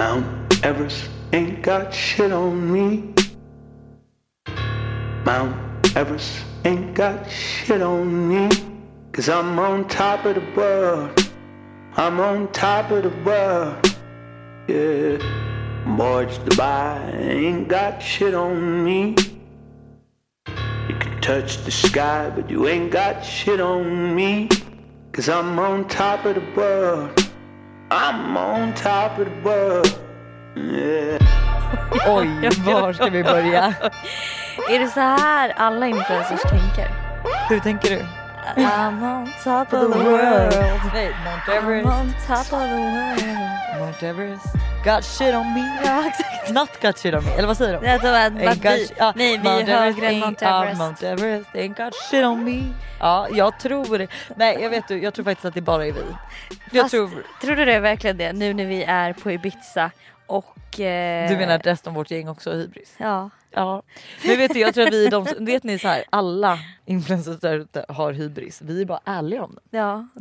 Mount Everest ain't got shit on me. Mount Everest ain't got shit on me. Cause I'm on top of the world. I'm on top of the world. Yeah. Mortgage Dubai ain't got shit on me. You can touch the sky, but you ain't got shit on me. Cause I'm on top of the world. I'm on top of the world. Yeah. Oj, var ska vi börja? Är det så här alla influencers tänker? Hur tänker du? I'm on top of the world. Nej, Mount I'm Everest. on top of the world. Mount Everest. Got shit on me. Ja exakt. Not got shit on me. Eller vad säger de? Jag tror att, Ain't att vi, got- ja, nej vi är högre än Mount Everest. Mount Everest ain't got shit on me. Ja, jag tror Nej, jag vet du, jag tror faktiskt att det bara är vi. Jag Fast, tror, tror du det är verkligen det nu när vi är på Ibiza och... Eh, du menar att resten av vårt gäng också har hybris? Ja. Ja. Men vet du, jag tror att vi de vet ni så här, alla influencers där ute har hybris. Vi är bara ärliga om det. ja.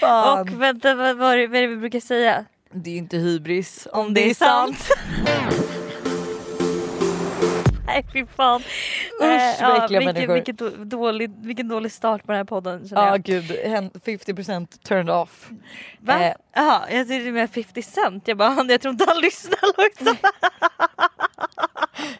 Fan. Och vänta vad, vad, är det- vad är det vi brukar säga? Det är inte hybris Om det är sant. Nej fy fan. Usch, Eh, äckliga vilken, då- dålig, vilken dålig start på den här podden känner Ja jag. gud, hen- 50% turned off. Va? Eh, Jaha, jag tyckte med 50 cent. Jag bara, jag tror inte han lyssnar också.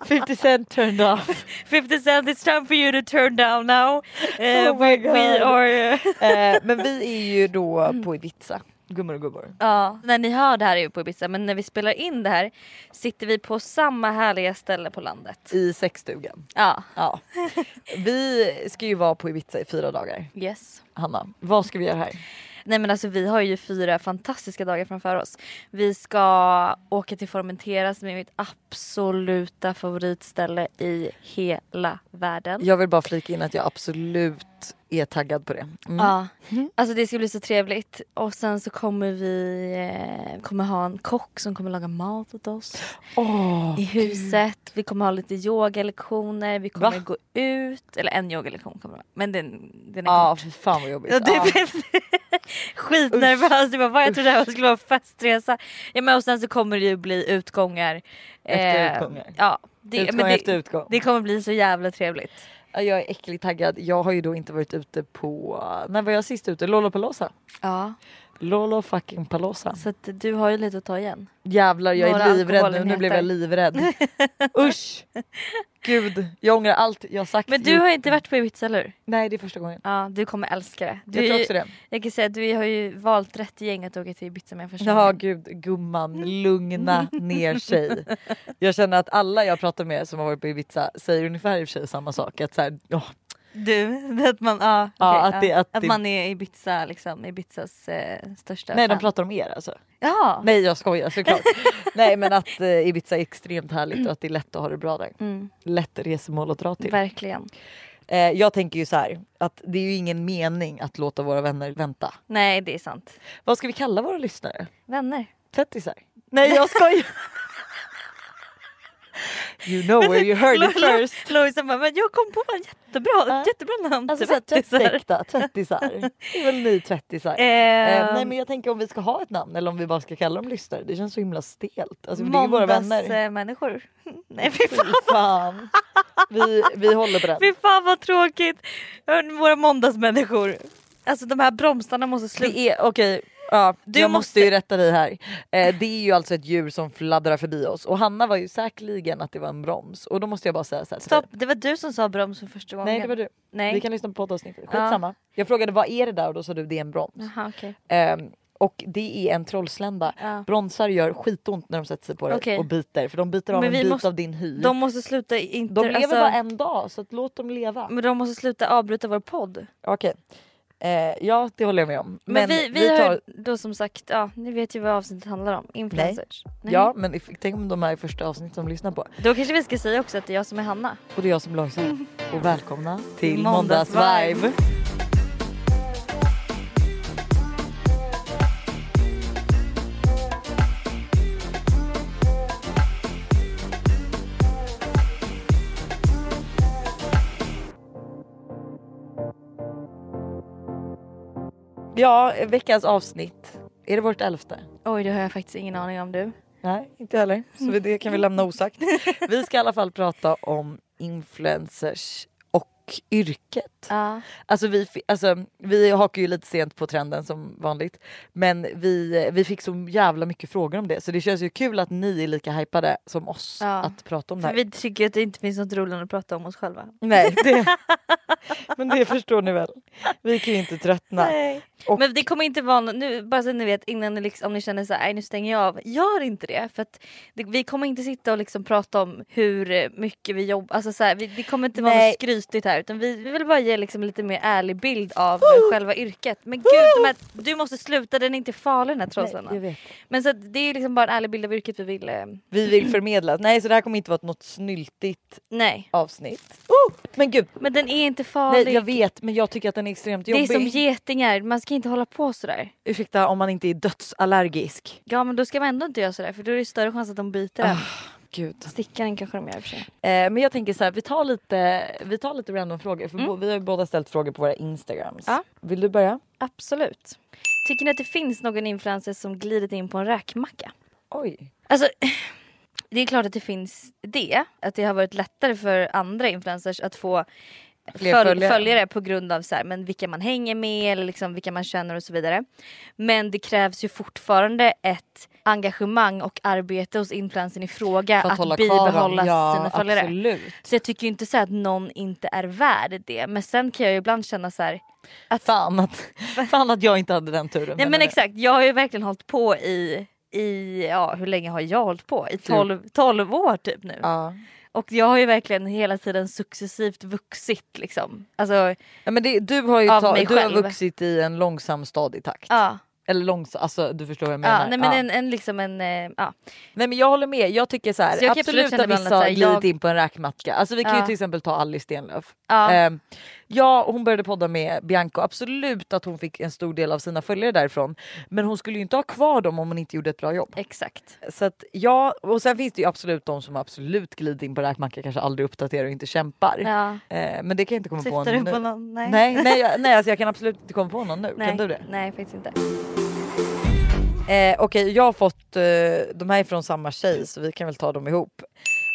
50 cent turned off. 50 cent, it's time for you to turn down now. Eh, Oh we, we are... eh, Eh, men vi är ju då på Ibiza, gummor och gubbor. Ja, när ni hör det här är vi på Ibiza men när vi spelar in det här sitter vi på samma härliga ställe på landet. I sexstugan. Ja, Ja. Vi ska ju vara på Ibiza i fyra dagar. yes. Hanna, vad ska vi göra här? Nej men alltså vi har ju fyra fantastiska dagar framför oss. Vi ska åka till Formentera som är mitt absoluta favoritställe i hela världen. Jag vill bara flika in att jag absolut är taggad på det. Mm. Ja, alltså det ska bli så trevligt. Och sen så kommer vi eh, kommer ha en kock som kommer laga mat åt oss Åh, i huset. Vi kommer ha lite yogalektioner, vi kommer Va? gå ut. Eller en yogalektion kommer det vara. Men den, den är Ja, kort. fy fan vad jobbigt. Ja, det blev skitnervös. Jag, bara, "Va? jag trodde det här skulle vara festresa. Ja, men och sen så kommer det ju bli utgångar. Efter Eh, utgångar. Ja, det, Utgång men det, efter utgång. det kommer bli så jävla trevligt. Jag är äckligt taggad. Jag har ju då inte varit ute på, när var jag sist ute? Lollapalooza. Ja, Lolo fucking Palosa. så att du har ju lite att ta igen. Jävlar jag Några är livrädd nu, nu blev jag livrädd. Usch! Gud, jag ångrar allt jag sagt. Men du har inte varit på Ibiza eller? Nej det är första gången. Ja, du kommer älska det. Du Jag tror ju- också det. Jag kan säga att du har ju valt rätt gäng att åka till Ibiza med första Ja gången. gud gumman, lugna ner sig. Jag känner att alla jag pratar med som har varit på Ibiza säger ungefär i och för sig samma sak. Att så här, åh, Du, att man, ja, Ja, okej, att det- ja. att det- man är Ibiza liksom, Ibizas eh, största nej de fan. pratar om er alltså. Ja. Nej jag skojar såklart. nej men att eh, Ibiza är extremt härligt och att det är lätt att ha det bra där. Mm, Lätt resmål att dra till. verkligen. Eh, jag tänker ju så här att det är ju ingen mening att låta våra vänner vänta. Nej det är sant. Vad ska vi kalla våra lyssnare? Vänner. Tvättisar? Nej jag skojar! You know where you heard it first. Lovisa bara, men jag kom på en jättebra, jättebra namn. Alltså såhär Tvättisar. Det är väl ni tvättisar? Eh, Eh, nej men jag tänker om vi ska ha ett namn eller om vi bara ska kalla dem lyssnare. Det känns så himla stelt. Alltså, det är ju våra vänner. Måndagsmänniskor. Nej fy Fy fan, fan. Vi, vi håller på den. fy fan vad tråkigt. Våra måndagsmänniskor. Alltså de här bromsarna måste sluta. Det är okej. Ja, Du jag måste... måste- ju rätta dig här. Eh, det är ju alltså ett djur som fladdrar förbi oss och Hanna var ju säkerligen att det var en broms och då måste jag bara säga så här Stopp, dig. det var du som sa broms för första gången. Nej det var du. Nej. Vi kan lyssna på poddavsnittet. Skitsamma. Jag frågade vad är det där och då sa du det är en broms. Jaha okej. Ehm, och det är en trollslända. Ja. Bromsar gör skitont när de sätter sig på dig Okej. och biter för de biter av en bit måste- av din hy. De måste sluta inte... De lever alltså, bara en dag så låt dem leva. Men de måste sluta avbryta vår podd. Okej. Eh, ja det håller jag med om. Men, vi, vi, har tar... ju då som sagt, ja ni vet ju vad avsnittet handlar om. Influencers. Nej. Ja men if, tänk om de är i första avsnittet som lyssnar på. Då kanske vi ska säga också att det är jag som är Hanna. Och det är jag som Lojsan. Och välkomna till Måndagsvibe. Måndagsvibe. Ja, veckans avsnitt Är det vårt elfte? Oj det har jag faktiskt ingen aning om du. Nej, inte heller. Så det kan vi lämna osagt. Vi ska i alla fall prata om influencers och yrket. Ja. Alltså vi, alltså vi hakar ju lite sent på trenden som vanligt. Men vi, vi fick så jävla mycket frågor om det så det känns ju kul att ni är lika hypade som oss Ja. att prata om det För här. vi tycker att det inte finns något roligare att prata om oss själva. Nej, det, men det förstår ni väl. Vi kan ju inte tröttna. Och- Men det kommer inte vara nu bara så ni vet innan ni liksom, om ni känner så här, "Nej, nu stänger jag av. Gör inte det för att det, vi kommer inte sitta och liksom prata om hur mycket vi jobbar. Alltså så här, vi, det kommer inte vara Nej. något skrytigt här utan vi, vi vill bara ge liksom lite mer ärlig bild av själva yrket. Men gud de här, du måste sluta den är inte farlig den här vet. Men så det är liksom bara en ärlig bild av yrket vi vill. Eh, Vi vill förmedla. Nej så det här kommer inte vara något snyltigt nej avsnitt. Oh, men gud. men den är inte farlig. Nej, jag vet men jag tycker att den är extremt det är jobbig. som getingar, man ska inte hålla på sådär. Ursäkta om man inte är dödsallergisk. Ja men då ska man ändå inte göra sådär för då är det större chans att de byter den. Gud. Stickaren kanske de gör i och för sig. Eh, men jag tänker så här, vi tar lite, vi tar lite random frågor för bo- vi har ju båda ställt frågor på våra instagrams. Ja. Vill du börja? Absolut. Tycker ni att det finns någon influencer som glidit in på en räkmacka? Oj. Alltså, det är klart att det finns det. Att det har varit lättare för andra influencers att få Fler följ- följare. följare. på grund av så här, men vilka man hänger med eller liksom vilka man känner och så vidare. Men det krävs ju fortfarande ett engagemang och arbete hos influencern i fråga att, att, bibehålla ja, sina följare. Absolut. Så jag tycker inte så att någon inte är värd det. Men sen kan jag ibland känna så här. Att, Fan att, fan att jag inte hade den turen. nej men exakt, jag har ju verkligen hållit på i, i ja hur länge har jag hållit på? I 12, 12 år typ nu. Ja. Och jag har ju verkligen hela tiden successivt vuxit liksom. Alltså ja men det, du har ju ta, du har själv. vuxit i en långsam stadig takt. ja. Eller långsam, alltså du förstår vad jag menar. ja nej men Ja. en, en liksom en, eh, ja. Nej men jag håller med, jag tycker så här, Så jag absolut absolut att vissa har glidit jag- in på en räkmacka. Alltså vi kan ju till exempel ta Alice Stenlöf. Eh, ja hon började podda med Bianca, absolut att hon fick en stor del av sina följare därifrån. Men hon skulle ju inte ha kvar dem om hon inte gjorde ett bra jobb. Exakt. Så att ja, och sen finns det ju absolut de som absolut glider in på räkmacka, kanske aldrig uppdaterar och inte kämpar. Ja. Eh, men det kan jag inte komma på Syftar du nu. på någon? Nej. Nej, nej, jag, nej alltså jag kan absolut inte komma på någon nu. Nej. Kan du det? Nej faktiskt inte. Eh, Okej, jag har fått, eh, de här är från samma tjej så vi kan väl ta dem ihop.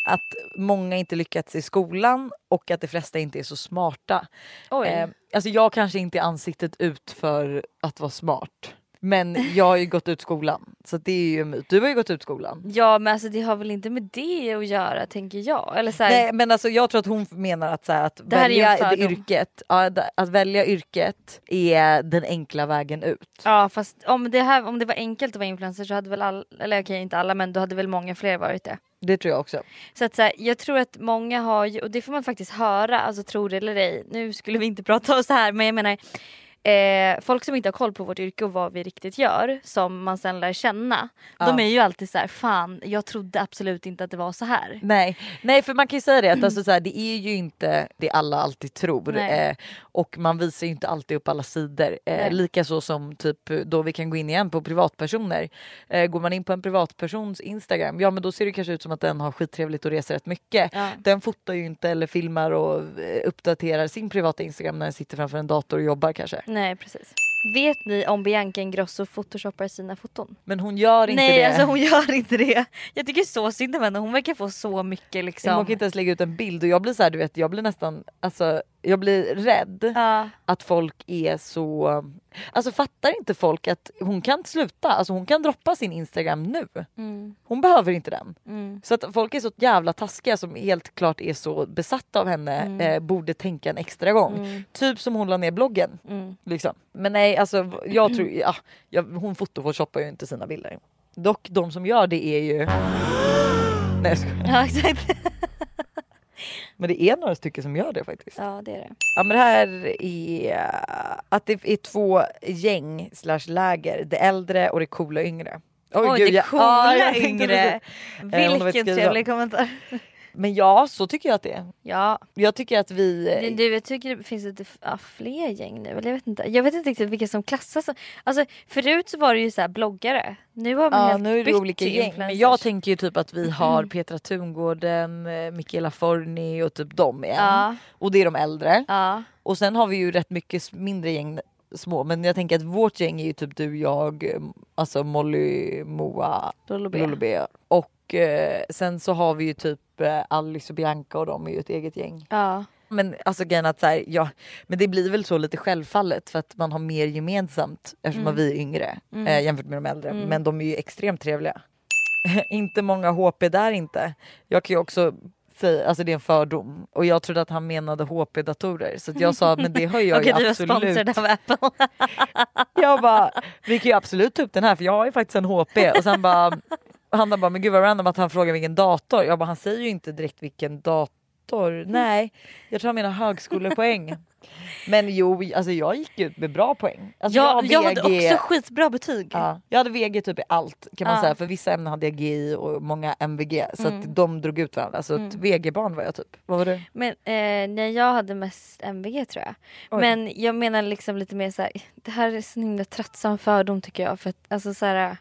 Att många inte lyckats i skolan och att de flesta inte är så smarta. Oj. Eh, alltså jag kanske inte är ansiktet ut för att vara smart. Men jag har ju gått ut skolan så det är ju. Du har ju gått ut skolan. Ja men alltså det har väl inte med det att göra tänker jag. Eller så här, Nej men alltså jag tror att hon menar att, så här, att välja yrket, ja, att välja yrket är den enkla vägen ut. Ja fast om det, här, om det var enkelt att vara influencer så hade väl alla, eller okej inte alla men då hade väl många fler varit det. Det tror jag också. Så att så här, jag tror att många har och det får man faktiskt höra, alltså tro det eller ej, nu skulle vi inte prata om så här men jag menar Eh, folk som inte har koll på vårt yrke och vad vi riktigt gör som man sen lär känna. Ja. De är ju alltid så här, fan jag trodde absolut inte att det var så här. Nej, nej för man kan ju säga det att alltså, så här, det är ju inte det alla alltid tror eh, och man visar ju inte alltid upp alla sidor. Eh. Likaså som typ då vi kan gå in igen på privatpersoner. Eh, går man in på en privatpersons Instagram, ja men då ser det kanske ut som att den har skittrevligt och reser rätt mycket. Ja. Den fotar ju inte eller filmar och eh, uppdaterar sin privata Instagram när den sitter framför en dator och jobbar kanske. Nej precis. Vet ni om Bianca Ingrosso photoshoppar sina foton? Men hon gör inte Nej det. alltså hon gör inte det. Jag tycker så synd om henne, hon verkar få så mycket liksom. Hon kan inte ens lägga ut en bild och jag blir så här, du vet, jag blir nästan, alltså jag blir rädd. Ja. att folk är så... Alltså fattar inte folk att hon kan sluta, alltså hon kan droppa sin Instagram nu. Mm, Hon behöver inte den. mm. Så att folk är så jävla taskiga som helt klart är så besatta av henne eh, borde tänka en extra gång. Mm. Typ som hon la ner bloggen. Mm. Liksom. Men nej alltså jag tror, ja, jag, hon photoshoppar ju inte sina bilder. Dock de som gör det är ju... Nej jag skojar. Ja exakt. Men det är några stycken som gör det faktiskt. Ja det är det. Ja men det här är att det är två gäng slash läger. Det äldre och det coola yngre. Oj, gud, det jag- coola ja, jag yngre. Vilken trevlig kommentar. Men ja så tycker jag att det är. Ja, Jag tycker att vi... du, du jag tycker det finns lite ja, fler gäng nu. Eller jag vet inte. Jag vet inte riktigt vilka som klassas. Alltså förut så var det ju så här bloggare. Nu har man Ja helt nu är det olika gäng. Men influencers. jag tänker ju typ att vi har Petra Tungården, eh, Michaela Forni och typ dem igen. Ja, Och det är de äldre. ja. Och sen har vi ju rätt mycket mindre gäng små men jag tänker att vårt gäng är ju typ du, jag, eh, alltså Molly, Moa, Lolo B. Och eh, sen så har vi ju typ eh, Alice och Bianca och de är ju ett eget gäng. Ja. Men alltså grejen att så här, ja, men det blir väl så lite självfallet för att man har mer gemensamt eftersom Mm. vi är yngre Mm. eh, jämfört med de äldre. Mm. Men de är ju extremt trevliga. inte många HP där inte. Jag kan ju också säga, alltså det är en fördom och jag trodde att han menade HP-datorer så att jag sa men det har jag Okej ju du var absolut. sponsrad av Apple. Jag bara, vi kan ju absolut ta upp den här för jag har ju faktiskt en HP och sen bara han bara men gud vad random att han frågar vilken dator. Jag bara han säger ju inte direkt vilken dator. Nej, jag tror han menar högskolepoäng. Men jo, alltså jag gick ut med bra poäng. Alltså jag, har jag hade också skitbra betyg. Ja, jag hade VG typ i allt kan man Ja. säga för vissa ämnen hade jag GI och många MVG så Mm. att de drog ut varandra. Så ett VG-barn var jag typ. Vad var du? Men eh, nej, jag hade mest MVG tror jag. Oj. Men jag menar liksom lite mer så här. det här är så himla tröttsam fördom tycker jag. För att, alltså så här,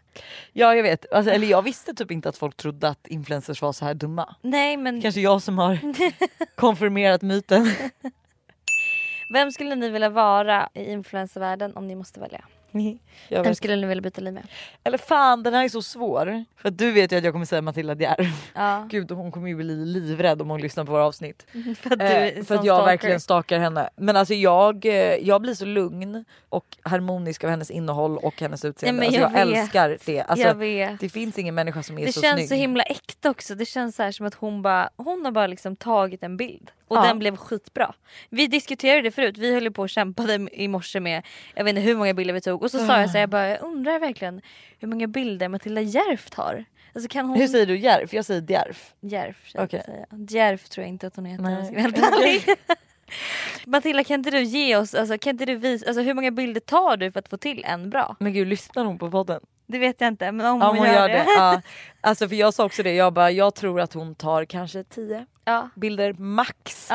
Ja jag vet, alltså, eller jag visste typ inte att folk trodde att influencers var så här dumma. nej men Kanske jag som har konfirmerat myten. vem skulle ni vilja vara i influencervärlden om ni måste välja? Jag Vem skulle ni vilja byta liv med? Eller fan den här är så svår. För du vet ju att jag kommer säga Matilda Djerf. Ja, Gud hon kommer ju bli livrädd om hon lyssnar på våra avsnitt. för att du är Eh, för att jag stalker. verkligen stakar henne. Men alltså jag, eh, jag blir så lugn och harmonisk av hennes innehåll och hennes utseende. Ja, men alltså jag, jag älskar det. Alltså, jag vet. det finns ingen människa som är Det så känns snygg. så himla äkta också. Det känns så här som att hon bara, hon har bara liksom tagit en bild och Ja. den blev skitbra. Vi diskuterade det förut, vi höll på och kämpade i morse med, jag vet inte hur många bilder vi tog och så sa jag så här, jag bara jag undrar verkligen hur många bilder Matilda Järf tar. Alltså kan hon... Hur säger du Djerf? Jag säger Djerf. Järf, Okej. okay. Järf tror jag inte att hon heter om jag ska Nej. vara helt ärlig. Matilda kan inte du ge oss, alltså, kan inte du visa, alltså, hur många bilder tar du för att få till en bra? Men gud lyssnar hon på podden? Det vet jag inte men om Ja hon, hon gör, gör det. Ja. Alltså för jag sa också det, jag bara jag tror att hon tar kanske 10 Ja. bilder max.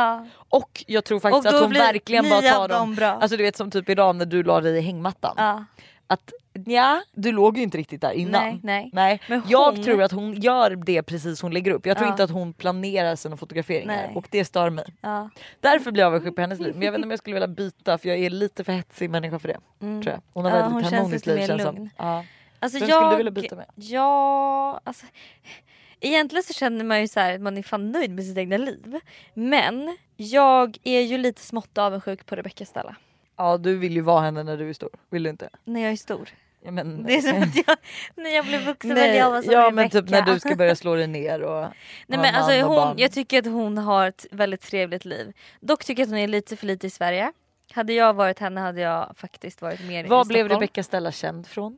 Och jag tror faktiskt att hon verkligen bara tar dem. dem bra. Alltså du vet som typ idag när du la dig i hängmattan. Ja. Att ja, du låg ju inte riktigt där innan. Nej, nej. Nej. Men Jag hon- tror att hon gör det precis hon lägger upp. Jag tror inte att hon planerar sina fotograferingar Nej. och det stör mig. Därför blir jag avundsjuk på hennes liv. Men jag vet inte om jag skulle vilja byta för jag är lite för hetsig människa för det. Tror jag. Hon har Mm. Väldigt hon harmoniskt liv känns som. lugn. Ja. Alltså Vem jag, skulle du vilja byta med? Ja, alltså, egentligen så känner man ju så här att man är fan nöjd med sitt egna liv. Men jag är ju lite smått avundsjuk på Rebecca Stella. ja du vill ju vara henne när du är stor. Vill du inte? När jag är stor. Ja, men, Det är som att jag, när jag blir vuxen vill Nej, jag vara som ja Rebecca. men typ när du ska börja slå dig ner och Nej, men alltså, hon, barn. jag tycker att hon har ett väldigt trevligt liv. Dock tycker jag att hon är lite för lite i Sverige. Hade jag varit henne hade jag faktiskt varit mer i Vad blev Stockholm. Rebecca Stella känd från?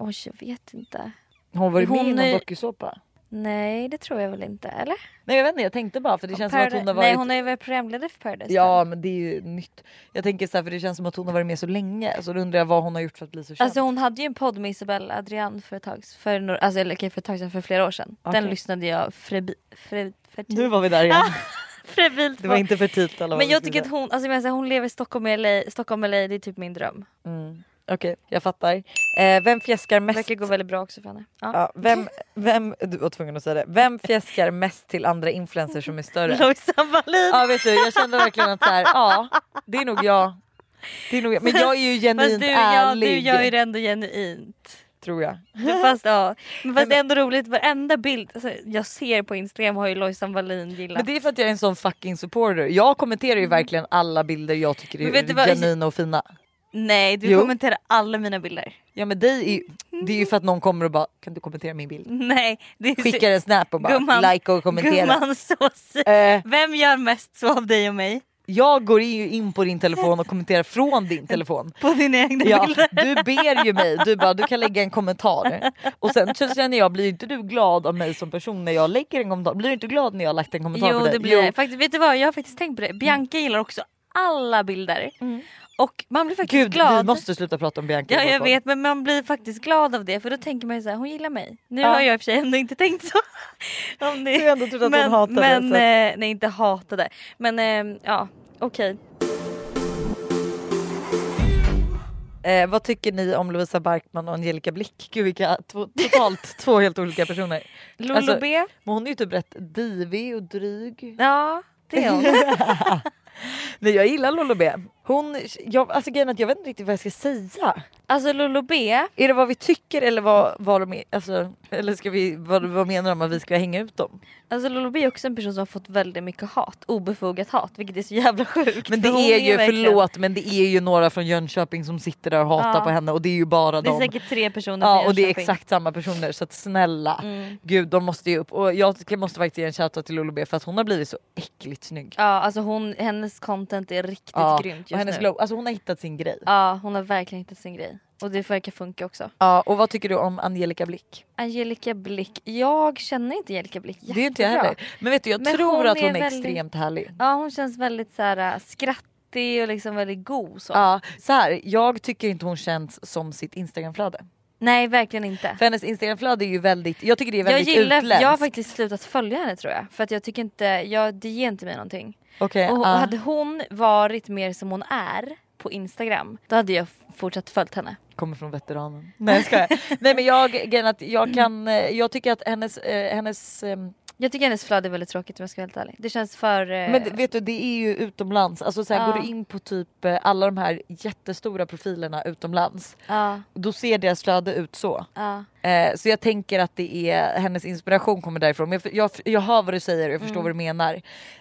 Oj jag vet inte. Hon har varit med Hon i någon är- dokusåpa. Nej det tror jag väl inte eller? Nej jag vet inte jag tänkte bara för det känns som att hon har varit Nej hon ju varit programledare för Paradise. Ja men det är ju nytt. Jag tänker så här, för det känns som att hon har varit med så länge så då undrar jag vad hon har gjort för att bli så känd. Alltså hon hade ju en podd med Isabelle Adrian för ett tag, för, några- alltså, eller, okej, för ett tag sedan, för flera år sedan. Den Okej. lyssnade jag frebi, fre, nu fertil, var vi där igen. febrilt Det var inte för eller vad Men jag tycker att hon, alltså, jag menar, hon lever i Stockholm LA, Stockholm LA det är typ min dröm. Mm. Okej jag fattar. Eh, vem fjäskar Det mest? verkar gå väldigt bra också för henne. Ja. Ja, vem, vem, du var tvungen att säga det. Vem fjäskar mest till andra influencers som är större? Lojsan Wallin! Ja vet du jag kände verkligen att så här, ja det är nog jag. Det är nog jag. Men jag är ju Fast genuint du, ja, ärlig. du gör ju det ändå genuint. Tror jag. Fast, ja. men fast det är ändå roligt, varenda bild alltså, jag ser på Instagram har ju Lojsan Wallin gillat. Men det är för att jag är en sån fucking supporter. Jag kommenterar ju verkligen alla bilder jag tycker du är genuina och fina. Nej du Jo. kommenterar alla mina bilder. Ja men det är, ju, det är ju för att någon kommer och bara kan du kommentera min bild? Nej. Så- Skickar en snap och bara Gumman, like och kommentera. Gumman så Eh, Vem gör mest så av dig och mig? jag går ju in på din telefon och kommenterar från din telefon. På dina egna Ja, bilder? du ber ju mig, du bara du kan lägga en kommentar. Och sen känner jag, blir inte du glad av mig som person när jag lägger en kommentar? Blir du inte glad när jag lagt en kommentar Jo på dig? det blir jag. Faktiskt, vet du vad, jag har faktiskt tänkt på det. Bianca gillar också alla bilder. Och man blir faktiskt Gud glad. vi måste sluta prata om Bianca. Ja jag vet men man blir faktiskt glad av det för då tänker man ju såhär, hon gillar mig. Nu Ja. har jag i och för sig ändå inte tänkt så. Om det. Jag har ändå trott att hon men, hatade, Men, eh, nej inte hatade. Men eh, ja okej. Eh, vad tycker ni om Lovisa Barkman och Angelica Blick? Gud vilka två, totalt två helt olika personer. Lolo Alltså- B. Men hon är ju typ rätt divig och dryg. Ja det är hon. Nej jag gillar Lolo B. Hon, jag, alltså grejen att jag vet inte riktigt vad jag ska säga. Alltså Lolo B, Är det vad vi tycker eller vad, vad de är, alltså, eller ska vi, vad, vad menar de att vi ska hänga ut dem? alltså Lolo B är också en person som har fått väldigt mycket hat, obefogat hat vilket är så jävla sjukt. Men det är ju, verkligen- förlåt men det är ju några från Jönköping som sitter där och hatar Ja. på henne och det är ju bara Det är dem. säkert tre personer Ja från och det är exakt samma personer så att snälla Mm. gud de måste ju upp och jag måste faktiskt ge en shoutout till Lolo B för att hon har blivit så äckligt snygg. Ja alltså hon, hennes content är riktigt Ja, grymt och just hennes nu. glow, alltså hon har hittat sin grej. Ja hon har verkligen hittat sin grej. Och det verkar funka också. Ja och vad tycker du om Angelica Blick? Angelica Blick, jag känner inte Angelica Blick Det är inte jag jättebra. heller. Men vet du jag Men tror hon att hon är väldigt- extremt härlig. Ja hon känns väldigt så här äh, skrattig och liksom väldigt god så. Ja, så här, jag tycker inte hon känns som sitt instagramflöde. Nej verkligen inte. För hennes instagramflöde är ju väldigt, jag tycker det är Jag väldigt gillar, utländskt. jag har faktiskt slutat följa henne tror jag. För att jag tycker inte, jag, det ger inte mig någonting. Okej, Och, och ja. hade hon varit mer som hon är på Instagram då hade jag fortsatt följt henne. kommer från veteranen. Nej jag. Nej men jag, jag kan, jag tycker att hennes, eh, hennes ehm, Jag tycker hennes flöde är väldigt tråkigt om jag ska vara helt ärlig. Det känns för... eh, men vet du det är ju utomlands, alltså så här, Ja. går du in på typ eh, alla de här jättestora profilerna utomlands, Ja, då ser deras flöde ut så. ja. Eh, så jag tänker att det är hennes inspiration kommer därifrån. Men jag, jag, jag hör vad du säger och jag förstår Mm. vad du menar.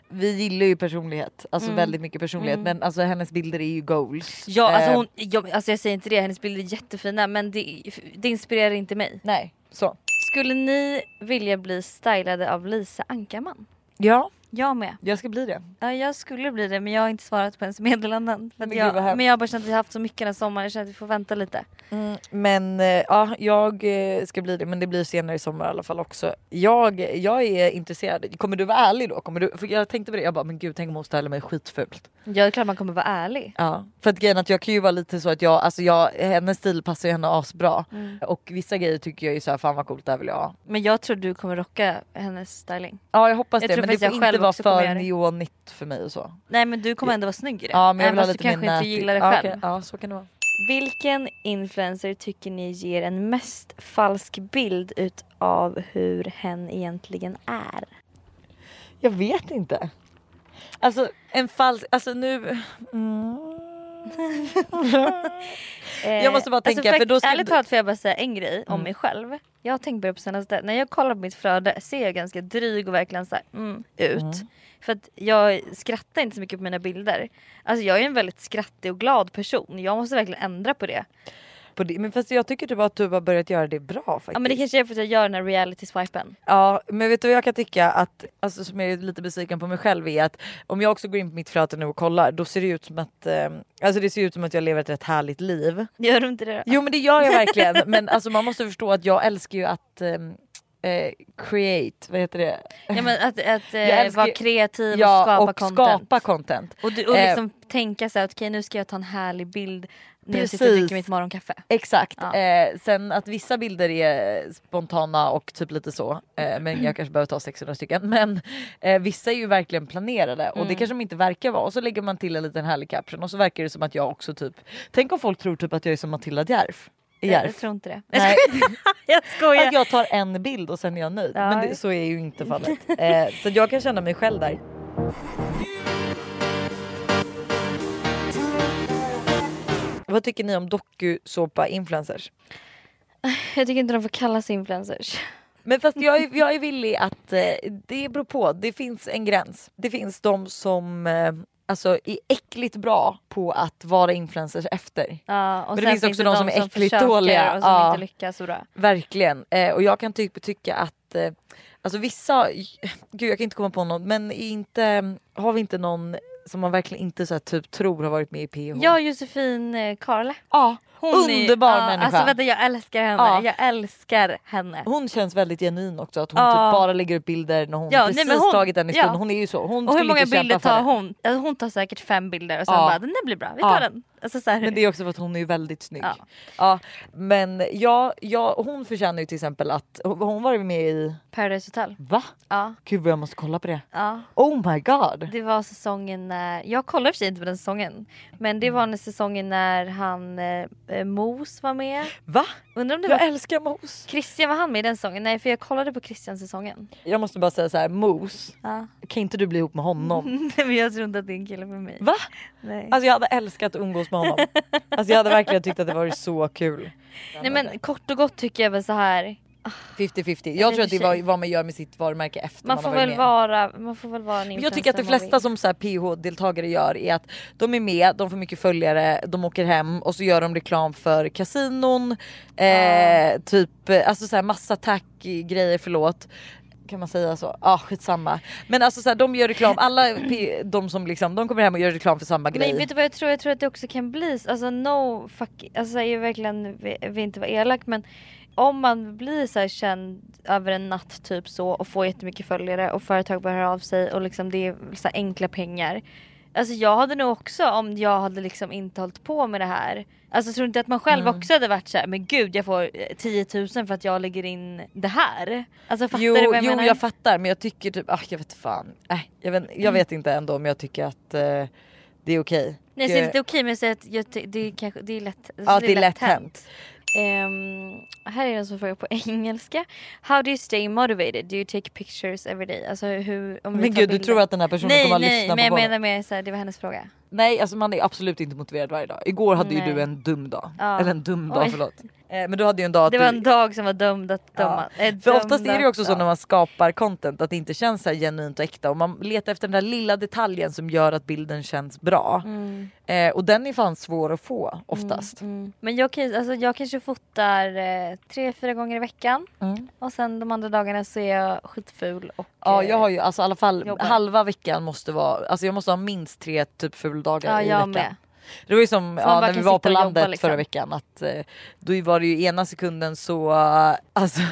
Vi gillar ju personlighet, alltså Mm. väldigt mycket personlighet Mm. men alltså hennes bilder är ju goals. Ja, alltså, Eh, hon, jag, alltså jag säger inte det, hennes bilder är jättefina men det, det inspirerar inte mig. Nej, så. Skulle ni vilja bli stylade av Lisa Ankarman? Ja, jag med. jag ska bli det. Ja, jag skulle bli det men jag har inte svarat på hennes meddelanden. För Men jag, men jag har bara känt att vi har haft så mycket den här sommaren, jag känner att vi får vänta lite. Mm, men eh, ja, jag eh, ska bli det men det blir senare i sommar i alla fall också. Jag, jag är intresserad. Kommer du vara ärlig då? Kommer du, för jag tänkte på det, jag bara men gud tänk om hon stylar mig skitfult. Ja det är klart man kommer vara ärlig. Ja, för att grejen att jag kan ju vara lite så att jag, alltså jag, hennes stil passar ju henne asbra. Mm. Och vissa grejer tycker jag är så här, fan vad coolt det här vill jag ha. Men jag tror du kommer rocka hennes styling. Ja jag hoppas Jag det men det får inte också kommer för det. neonigt för mig och så. Nej men du kommer ändå vara snygg i det. Ja men jag vill ha Även lite fast mer du kanske inte nätigt. gillar det ja, själv. okej. Ja så kan det vara. Vilken influencer tycker ni ger en mest falsk bild ut av hur hen egentligen är? Jag vet inte. Alltså en falsk, alltså nu... Mm. Jag måste bara tänka, alltså, för då ska Ärligt du- talat får jag bara säga en grej om Mm. mig själv. Jag har tänkt på det på senaste, när jag kollar på mitt flöde ser jag ganska dryg och verkligen så här, mm, ut. Mm. För att jag skrattar inte så mycket på mina bilder. Alltså jag är en väldigt skrattig och glad person. Jag måste verkligen ändra på det. På det. Men fast jag tycker typ att du har börjat göra det bra faktiskt. Ja men det kanske är för att jag gör den här reality-swipen. Ja men vet du vad jag kan tycka att, alltså som jag är lite besviken på mig själv är att om jag också går in på mitt flöde nu och kollar då ser det ut som att, eh, alltså det ser ut som att jag lever ett rätt härligt liv. Gör du inte det då? Jo men det gör jag verkligen men alltså man måste förstå att jag älskar ju att ehm, eh, create, vad heter det? Ja men att, att eh, vara kreativ och Ja skapa och content. skapa content. Och, du, och Eh, liksom tänka så här, okej nu ska jag ta en härlig bild när jag sitter och dricker mitt morgonkaffe. Exakt. Ja. Eh, sen att vissa bilder är spontana och typ lite så. Eh, men jag kanske behöver ta 600 stycken. Men eh, vissa är ju verkligen planerade och det Mm. kanske de inte verkar vara. Och så lägger man till en liten härlig caption och så verkar det som att jag också typ. Tänk om folk tror typ att jag är som Matilda Djerf. Jag, jag tror inte det. Nej, jag skojar. att jag tar en bild och sen är jag nöjd. Ja. Men det, så är ju inte fallet. Eh, så jag kan känna mig själv där. Vad tycker ni om dokusåpa-influencers? Jag tycker inte de får kallas influencers. Men fast jag är, jag är villig att eh, det beror på. Det finns en gräns. Det finns de som eh, alltså, är äckligt bra på att vara influencers efter. Ja, och Men det finns också de som är äckligt försöker dåliga. och som Ja. inte lyckas så bra. Verkligen. Eh, och jag kan typ tycka att eh, alltså vissa, gud jag kan inte komma på någon men inte, har vi inte någon som man verkligen inte så här, typ tror har varit med i PH? Och Josefin eh, Karle. ja. Hon är- underbar ja, människa. Alltså vänta jag älskar henne. Ja. Jag älskar henne. hon känns väldigt genuin också att hon Ja. typ bara lägger upp bilder när hon Ja, nej, precis men hon- tagit den i stund. Hon är ju så. Hon Och hur många bilder tar hon? Alltså, hon tar säkert fem bilder och sen Ja. bara den där blir bra, vi tar den. Alltså. Men det är också för att hon är väldigt snygg. Ja. Men ja, ja, hon förtjänar ju till exempel att, hon var med i, Paradise Hotel. va? Ja. Gud vad jag måste kolla på det. ja. Oh my god. Det var säsongen när, jag och för sig inte på den säsongen. Men det var när säsongen när han eh, Mos var med. Va? Undrar om det Jag var älskar mos. Christian, var han med i den säsongen? Nej för jag kollade på Christian-säsongen. Jag måste bara säga så här, mos. Ja. Kan inte du bli ihop med honom? Nej men jag tror inte att det är en kille för mig. Va? Nej. Alltså jag hade älskat att umgås med honom. Alltså jag hade verkligen tyckt att det varit så kul. Nej men kort och gott tycker jag väl så här. 50-50. Eller Jag tror att det är vad, man gör med sitt varumärke efter Man man, får har varit väl med. vara, man får väl vara en Men jag tycker att de flesta som så här PH-deltagare gör är att de är med, de får mycket följare, de åker hem och så gör de reklam för kasinon, eh, typ eh, alltså så här massa tack-grejer, förlåt. Kan man säga så? Ja ah, skitsamma. Men alltså så här, de gör reklam, alla de som liksom, de kommer hem och gör reklam för samma grej. Men vet du vad jag tror? Jag tror att det också kan bli, alltså no fuck, alltså jag är verkligen, vill inte vara elak men om man blir så känd över en natt typ så och får jättemycket följare och företag börjar höra av sig och liksom det är så enkla pengar. Alltså jag hade nog också om jag hade liksom inte hållit på med det här. Alltså tror inte att man själv Mm. också hade varit så här, men gud jag får eh, 10 000 för att jag lägger in det här. Alltså fattar jo, du vad jag jo menar? jag fattar men jag tycker typ, ah, jag vet fan. Äh, jag, vet, jag vet inte ändå om jag tycker att eh, det är okej. Nej, så Det- det är inte okej men jag säger att jag, det, är kanske, det är lätt Ja det är lätt hänt. Ehm, här är den som frågar på engelska. How do you stay motivated? Do you take pictures every day? Alltså hur, om Men gud du bilder. tror att den här personen Nej kommer att nej lyssna men jag på menar med så här, det var hennes fråga. Nej alltså man är absolut inte motiverad varje dag. Igår hade ju Nej. du en dum dag. Ja. Eller en dum dag Oj. förlåt. Eh, men du hade ju en dag att Det var du... en dag som var dömd att döma. Ja. eh, För oftast är det ju också så när man skapar content att det inte känns så genuint och äkta och man letar efter den där lilla detaljen som gör att bilden känns bra. Mm, Eh, och den är fan svår att få oftast. mm. Men jag, kan, alltså, jag kanske fotar eh, tre, fyra gånger i veckan Mm. och sen de andra dagarna så är jag skitful och Ja eh, jag har ju alltså i alla fall jobbar. halva veckan måste vara, alltså jag måste ha minst tre typ fuldagar ja, i veckan. med. Det var ju som ja, när vi var på och jobba, landet liksom. förra veckan att eh, då var det ju ena sekunden så alltså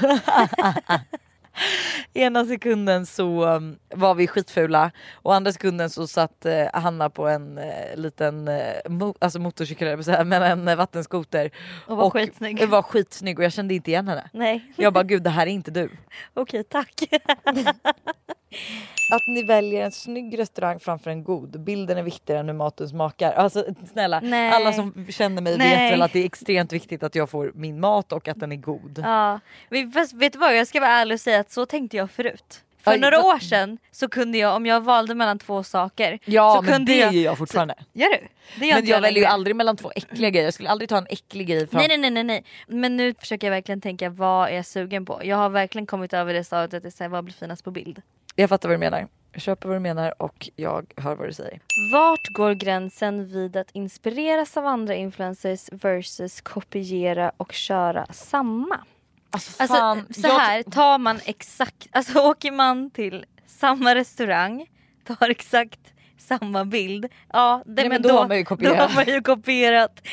Ena sekunden så um, var vi skitfula och andra sekunden så satt eh, Hanna på en eh, liten eh, mo- alltså motorcykel men en eh, vattenskoter Och var skitsnygg. var skitsnygg och jag kände inte igen henne. Nej, Jag bara gud det här är inte du. okej tack. Att ni väljer en snygg restaurang framför en god. Bilden är viktigare än hur maten smakar. Alltså snälla, Nej. alla som känner mig Nej. vet väl att det är extremt viktigt att jag får min mat och att den är god. Ja, fast vet du vad jag ska vara ärlig och säga att så tänkte jag förut. För Aj, några år sedan så kunde jag om jag valde mellan två saker. Ja så men kunde det jag, gör jag fortfarande. Gör du? Det gör Men jag väljer ju aldrig mellan två äckliga grejer. Jag skulle aldrig ta en äcklig grej fram. Nej nej nej nej. Men nu försöker jag verkligen tänka vad är jag sugen på? Jag har verkligen kommit över det stadiet att det är så vad blir finast på bild? Jag fattar vad du menar. Jag köper vad du menar och jag hör vad du säger. Vart går gränsen vid att inspireras av andra influencers versus kopiera och köra samma? Alltså, Alltså fan, så jag- här tar man exakt, alltså åker man till samma restaurang, tar exakt samma bild. Ja, det, Nej, men då har man ju kopierat. Då har man ju kopierat.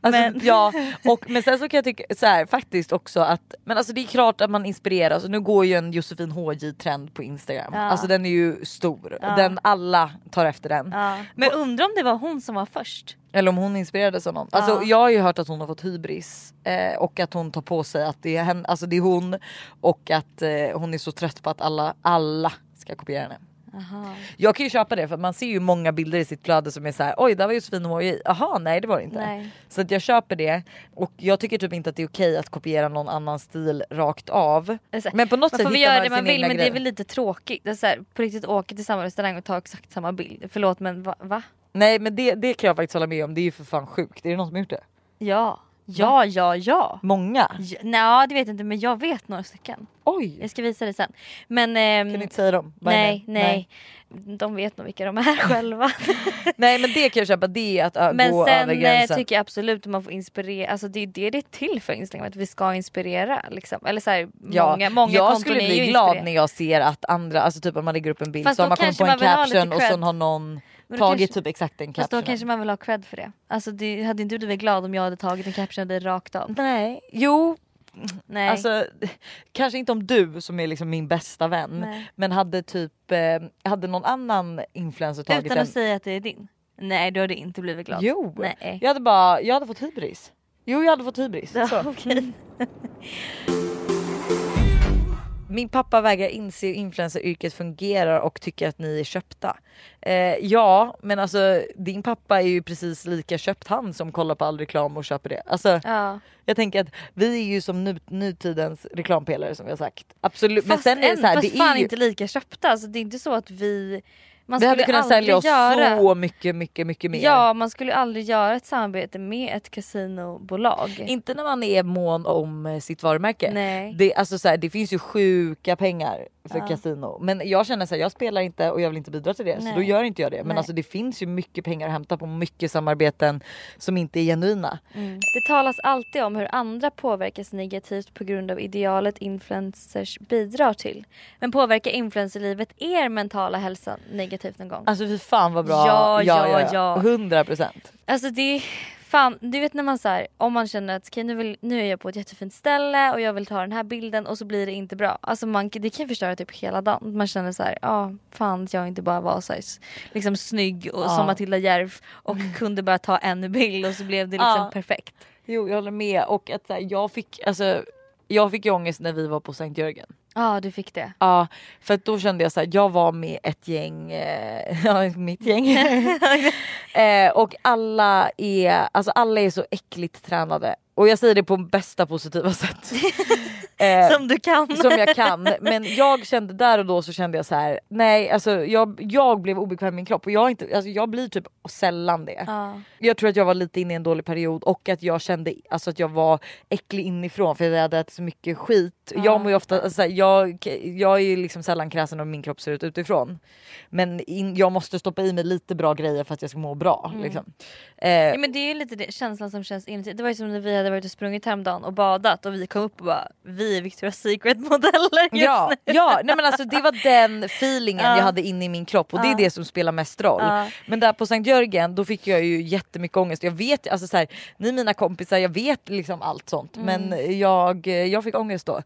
Alltså, men, ja, och, men sen så kan jag tycka så här, faktiskt också att men alltså det är klart att man inspireras nu går ju en Josefin HJ trend på Instagram. Ja. Alltså den är ju stor. Ja. Den, alla tar efter den. ja. men undrar om det var hon som var först? Eller om hon inspirerades av någon. Alltså, Ja. Jag har ju hört att hon har fått hybris eh, och att hon tar på sig att det är, henne, alltså det är hon och att eh, hon är så trött på att alla, alla ska kopiera henne. Aha. Jag kan ju köpa det för man ser ju många bilder i sitt flöde som är så här: oj där var Josefin HJ, jaha nej det var det inte. Nej. Så att jag köper det och jag tycker typ inte att det är okej att kopiera någon annan stil rakt av. Alltså, Men på något Man sätt får hittar göra det man vill men det grej. är väl lite tråkigt. Det är så här, på riktigt åka till samma restaurang och ta exakt samma bild. Förlåt men va? va? Nej men det, det kan jag faktiskt hålla med om, det är ju för fan sjukt. Är det någon som har gjort det? Ja. Ja, ja, ja. Många? ja Nej det vet jag inte men jag vet några stycken. Oj! Jag ska visa dig sen. Men ehm, Kan du inte säga dem? Nej, det? nej, De vet nog vilka de är själva. Nej men det kan jag köpa, det är att ö, Men gå sen över eh, gränsen. tycker jag absolut att man får inspirera, alltså det är det det är till för Instagram, att vi ska inspirera liksom. Eller så här, Ja, många, många jag skulle bli glad när jag ser att andra, alltså typ om man lägger upp en bild Fast så har man kommit på en caption och sen har någon Men tagit kanske- typ exakt den Fast då captionen. kanske man vill ha cred för det. Alltså det hade inte du blivit glad om jag hade tagit en caption det rakt av? Nej, jo Nej. alltså kanske inte om du som är liksom min bästa vän Nej. men hade typ, eh, hade någon annan influencer tagit Utan den? att säga att det är din? Nej du hade inte blivit glad. Jo, Nej. jag hade bara, jag hade fått hybris. Jo jag hade fått hybris. Ja, Så. okej. Min pappa vägrar inse hur influenceryrket fungerar och tycker att ni är köpta. Eh, ja, men alltså din pappa är ju precis lika köpt han som kollar på all reklam och köper det. Alltså, Ja. jag tänker att vi är ju som nu, nutidens reklampelare som vi har sagt. Absolut. Fast, men sen är det så här, fast det fan är ju, inte lika köpta. Alltså, det är inte så att vi... Man vi hade skulle kunnat sälja oss göra, så mycket, mycket, mycket mer. Ja, man skulle aldrig göra ett samarbete med ett kasinobolag. Inte när man är mån om eh, sitt varumärke. Nej. Det, alltså så här, det finns ju sjuka pengar för Ja. kasino. Men jag känner så här, jag spelar inte och jag vill inte bidra till det. Nej. Så då gör inte jag det. Men Nej. alltså det finns ju mycket pengar att hämta på mycket samarbeten som inte är genuina. Mm. Det talas alltid om hur andra påverkas negativt på grund av idealet influencers bidrar till. Men påverkar influencerlivet er mentala hälsa negativt någon gång? Alltså fy fan vad bra. Ja, ja, ja. 100 procent. Alltså det Fan, du vet när man så här, om man känner att okay, nu, vill, nu är jag på ett jättefint ställe och jag vill ta den här bilden och så blir det inte bra. Alltså man, det kan förstöra typ hela dagen. Man känner så här, ja ah, fan att jag inte bara var så här, liksom snygg och Ja. som Matilda Järf och kunde bara ta en bild och så blev det liksom Ja. perfekt. Jo jag håller med och att så här, jag fick alltså jag fick ju ångest när vi var på Sankt Jörgen. Ja du fick det. Ja för att då kände jag så här, jag var med ett gäng, eh, mitt gäng. eh, och alla är, alltså alla är så äckligt tränade. Och jag säger det på bästa positiva sätt. Eh, Som du kan. som jag kan. Men jag kände där och då så kände jag så här: nej alltså jag, jag blev obekväm i min kropp och jag, inte, alltså, jag blir typ sällan det. Ja. Jag tror att jag var lite inne i en dålig period och att jag kände alltså, att jag var äcklig inifrån för jag hade ätit så mycket skit. Jag mår ju ofta, alltså, jag, jag är ju liksom sällan kräsen om min kropp ser ut utifrån. Men in, jag måste stoppa i mig lite bra grejer för att jag ska må bra. Liksom. Eh, Ja, men det är ju lite det, känslan som känns inuti. Det var ju som när vi hade varit och sprungit häromdagen och badat och vi kom upp och bara vi är Victoria's Secret modeller just Ja, nu. ja nej men alltså det var den feelingen Ja. jag hade inne i min kropp och det är det som spelar mest roll. Men där på Sankt Jörgen då fick jag ju jättemycket ångest. Jag vet alltså så här, ni är mina kompisar, jag vet liksom allt sånt Mm. men jag, jag fick ångest då.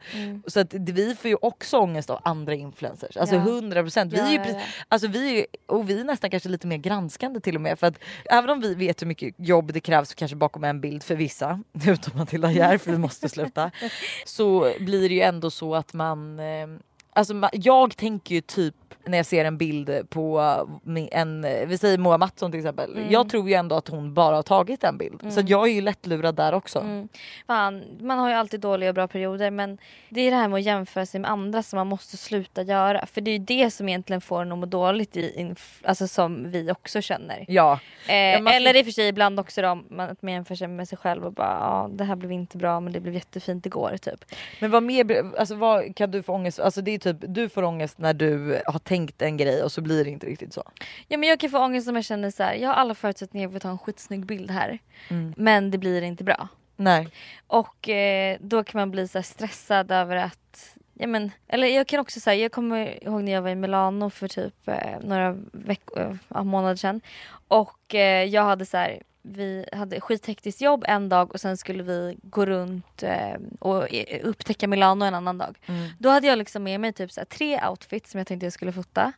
Så att vi får ju också ångest av andra influencers. Alltså Ja. 100% vi är ju Ja, ja, alltså vi är, ju- och vi är nästan kanske lite mer granskande till och med för att även om vi vet hur mycket jobb det krävs kanske bakom en bild för vissa, utom Matilda Järf för vi måste sluta, så blir det ju ändå så att man, eh, alltså jag tänker ju typ när jag ser en bild på min- en, vi säger Moa Mattsson till exempel. Mm. Jag tror ju ändå att hon bara har tagit en bild. Så att jag är ju lättlurad där också. Mm. Fan, man har ju alltid dåliga och bra perioder men det är det här med att jämföra sig med andra som man måste sluta göra. För det är ju det som egentligen får en att må dåligt i, alltså som vi också känner. Ja. Eh, man- Eller i och för sig ibland också då, att man jämför sig med sig själv och bara ja det här blev inte bra men det blev jättefint igår typ. Men vad mer, alltså vad kan du få ångest, alltså det är typ du får ångest när du har tänkt en grej och så blir det inte riktigt så. Ja men jag kan få ångest om jag känner så här. jag har alla förutsättningar för att ta en skitsnygg bild här. Mm. Men det blir inte bra. Nej. Och eh, då kan man bli så stressad över att Ja, men, eller jag kan också säga, jag kommer ihåg när jag var i Milano för typ eh, några veckor, ja, månader sedan. Och eh, jag hade så här, vi hade skithektiskt jobb en dag och sen skulle vi gå runt eh, och eh, upptäcka Milano en annan dag. Mm. Då hade jag liksom med mig typ så tre outfits som jag tänkte jag skulle fota.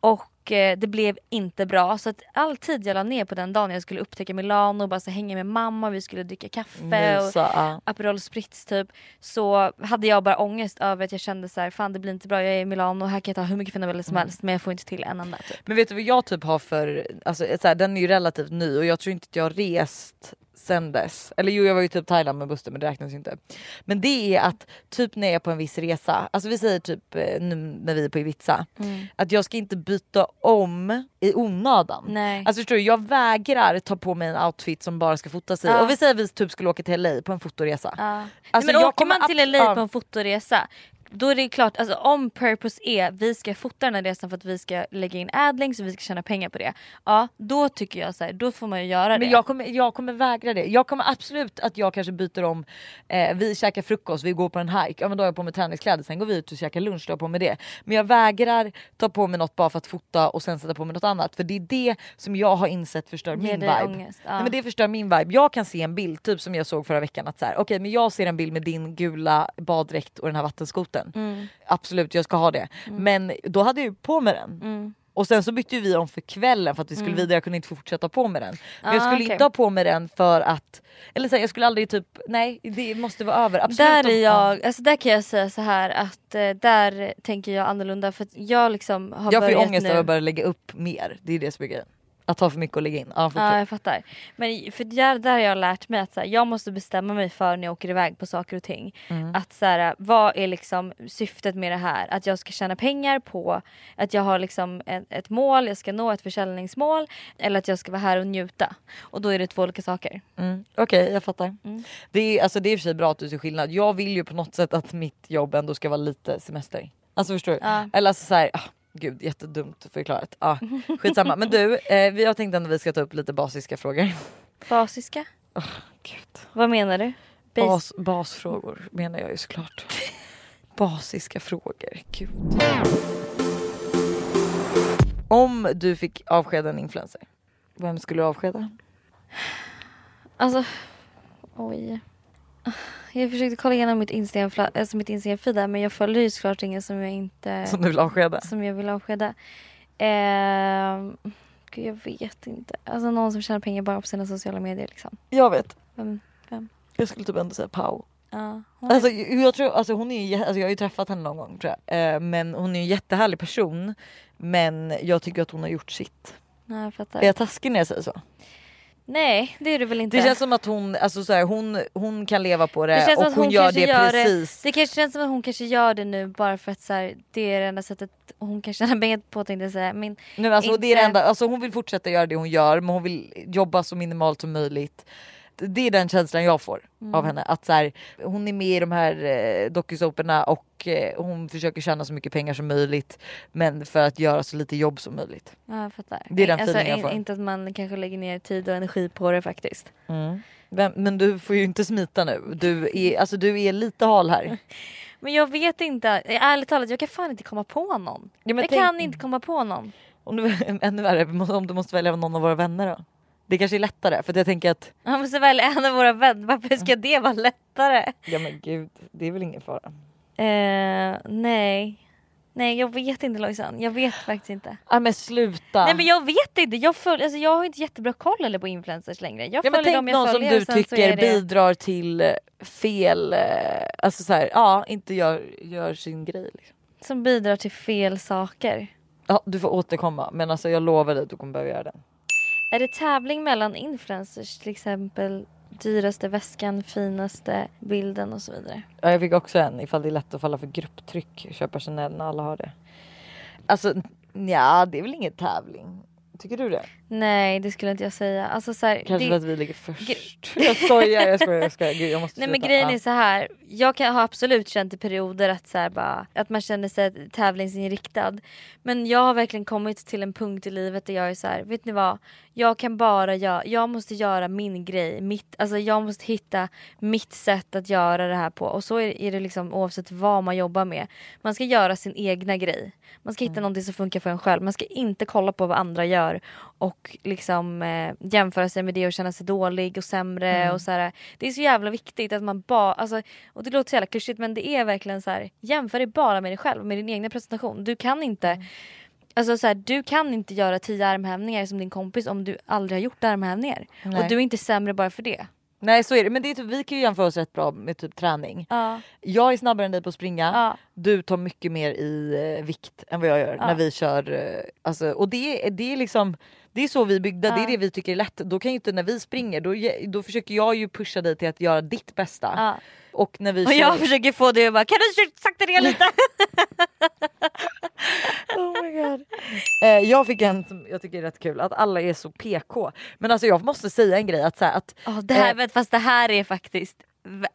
Och eh, det blev inte bra så att all tid jag la ner på den dagen jag skulle upptäcka Milano och bara så hänga med mamma, vi skulle dricka kaffe och Mysa. Aperol Spritz typ så hade jag bara ångest över att jag kände så här, fan det blir inte bra, jag är i Milano och här kan jag ta hur mycket fina bilder som helst men jag får inte till en enda typ. Men vet du vad jag typ har för, alltså så här, den är ju relativt ny och jag tror inte att jag har rest sen dess. Eller jo jag var ju typ Thailand med Buster men det räknas ju inte. Men det är att typ när jag är på en viss resa, alltså vi säger typ eh, nu när vi är på Ibiza, att jag ska inte byta om i onödan. Nej. Alltså förstår du, jag vägrar ta på mig en outfit som bara ska fotas i. Ja. Och vi säger att vi typ skulle åka till LA på en fotoresa. Ja. Alltså, Nej, men åker man till LA på en fotoresa då är det klart, alltså om purpose är vi ska fota den här resan för att vi ska lägga in adlinks och vi ska tjäna pengar på det. Ja då tycker jag så här, då får man ju göra det. Men jag kommer, jag kommer vägra det. Jag kommer absolut att jag kanske byter om, eh, vi käkar frukost, vi går på en hike, ja men då har jag på mig träningskläder, sen går vi ut och käkar lunch, då har jag på mig det. Men jag vägrar ta på mig något bara för att fota och sen sätta på mig något annat. För det är det som jag har insett förstör Ger min vibe. ångest, ja. Nej, men det förstör min vibe. Jag kan se en bild, typ som jag såg förra veckan, att så här, okej men jag ser en bild med din gula baddräkt och den här vattenskoten. Mm. Absolut jag ska ha det. Men då hade jag ju på mig den. Mm. Och sen så bytte vi om för kvällen för att vi skulle vidare, jag kunde inte fortsätta på med den. Men jag Mm. Ah, skulle okej. inte ha på mig den för att, eller så här, jag skulle aldrig typ, nej det måste vara över. Absolut Där är jag, alltså där kan jag säga så här att eh, där tänker jag annorlunda för att jag liksom har Jag får ju ångest nu. av att börja lägga upp mer, det är det som är grejen. Att ta för mycket och lägga in. Ja. Ja jag fattar. Men för där, där har jag lärt mig att så här, jag måste bestämma mig för när jag åker iväg på saker och ting. Mm. Att så här, vad är liksom syftet med det här? Att jag ska tjäna pengar på att jag har liksom ett, ett mål, jag ska nå ett försäljningsmål eller att jag ska vara här och njuta. Och då är det två olika saker. Mm. Okej jag fattar. Mm. Det, är, alltså, det är i och för sig bra att du ser skillnad. Jag vill ju på något sätt att mitt jobb ändå ska vara lite semester. Alltså förstår du? Ja. Eller alltså såhär, ah, gud jättedumt förklarat. Ah, skitsamma. Men du, eh, vi har tänkt att vi ska ta upp lite basiska frågor. Basiska? Gud. Vad menar du? Bas- Bas, basfrågor menar jag ju såklart. Basiska frågor, gud. Om du fick avskeda en influencer, vem skulle du avskeda? Alltså, oj. Jag försökte kolla igenom mitt Instagram, alltså mitt Instagram men jag följer ju såklart ingen som jag inte Som du vill avskeda? som jag vill avskeda. Ehm, gud, jag vet inte. Alltså någon som tjänar pengar bara på sina sociala medier liksom. Jag vet. Vem? Jag skulle typ ändå säga Pau. Ja, hon- Alltså, jag, tror, alltså hon är, alltså jag har ju träffat henne någon gång tror jag. Eh, men hon är en jättehärlig person. Men jag tycker att hon har gjort sitt. ja, jag fattar. Är jag taskig när jag säger så? Nej det är du väl inte. Det känns som att hon, alltså så här, hon, hon kan leva på det, Det och hon, hon gör det gör det- precis. Det kanske känns som att hon kanske gör det nu bara för att så här, det är det enda sättet hon kan tjäna pengar på tänkte jag säga. Men Nu, alltså, det är det inte- enda, alltså, hon vill fortsätta göra det hon gör men hon vill jobba så minimalt som möjligt. Det är den känslan jag får Mm. av henne. Att så här, hon är med i de här eh, dokusåporna och eh, hon försöker tjäna så mycket pengar som möjligt. Men för att göra så lite jobb som möjligt. ja, jag fattar. Det är den alltså, jag får. Inte att man kanske lägger ner tid och energi på det faktiskt. Vem, men du får ju inte smita nu. Du är, alltså, du är lite hal här. Men jag vet inte, ärligt talat jag kan fan inte komma på någon. Ja, men jag tänk- kan inte komma på någon. Om du, ännu värre om du måste välja någon av våra vänner då. Det kanske är lättare för att jag tänker att Jag måste välja en av våra vänner, varför ska det vara lättare? ja men gud det är väl ingen fara. Eh, nej. Nej jag vet inte Lojsan, jag vet faktiskt inte. Ja men sluta. Nej men jag vet inte, jag, följ, alltså, jag har inte jättebra koll eller på influencers längre. Jag Ja, men tänk någon som du tycker bidrar till eh, fel, eh, alltså så här, ja inte gör, gör sin grej. Liksom. Som bidrar till fel saker. Ja du får återkomma men alltså jag lovar dig att du kommer behöva göra det. Är det tävling mellan influencers till exempel dyraste väskan, finaste bilden och så vidare? Ja, jag fick också en ifall det är lätt att falla för grupptryck. Köpa Chanel när alla har det. Alltså ja det är väl ingen tävling. Tycker du det? Nej det skulle inte jag säga. Alltså, så här, Kanske det... för att vi ligger först. jag skojar, jag skojar, jag skojar. Gud, jag måste Nej men sluta. grejen Ja. är så här. jag kan ha absolut känt i perioder att, så här, bara, att man känner sig tävlingsinriktad. Men jag har verkligen kommit till en punkt i livet där jag är så här, vet ni vad? Jag kan bara göra, jag måste göra min grej. Mitt, alltså jag måste hitta mitt sätt att göra det här på. Och så är, är det liksom oavsett vad man jobbar med. Man ska göra sin egna grej. Man ska hitta Mm. någonting som funkar för en själv. Man ska inte kolla på vad andra gör och liksom eh, jämföra sig med det och känna sig dålig och sämre. Mm. Och så här, det är så jävla viktigt att man bara, alltså, och det låter så jävla klyschigt men det är verkligen så här, jämför dig bara med dig själv, med din egna presentation. Du kan inte Mm. Alltså så här, du kan inte göra tio armhävningar som din kompis om du aldrig har gjort armhävningar. Nej. Och du är inte sämre bara för det. Nej så är det men det är typ, vi kan ju jämföra oss rätt bra med typ träning. Ja. Jag är snabbare än dig på att springa. Ja. Du tar mycket mer i eh, vikt än vad jag gör Ja. när vi kör. Eh, alltså, och det, det är liksom det är så vi är byggda, det är Ja. det vi tycker är lätt. Då kan ju inte när vi springer, då, då försöker jag ju pusha dig till att göra ditt bästa. Ja. Och när vi Och kör... jag försöker få dig att bara, kan du sakta ner lite? Oh my God. Eh, jag fick en som jag tycker är rätt kul, att alla är så PK. Men alltså jag måste säga en grej att, så här, att Ja, det här, Eh. fast det här är faktiskt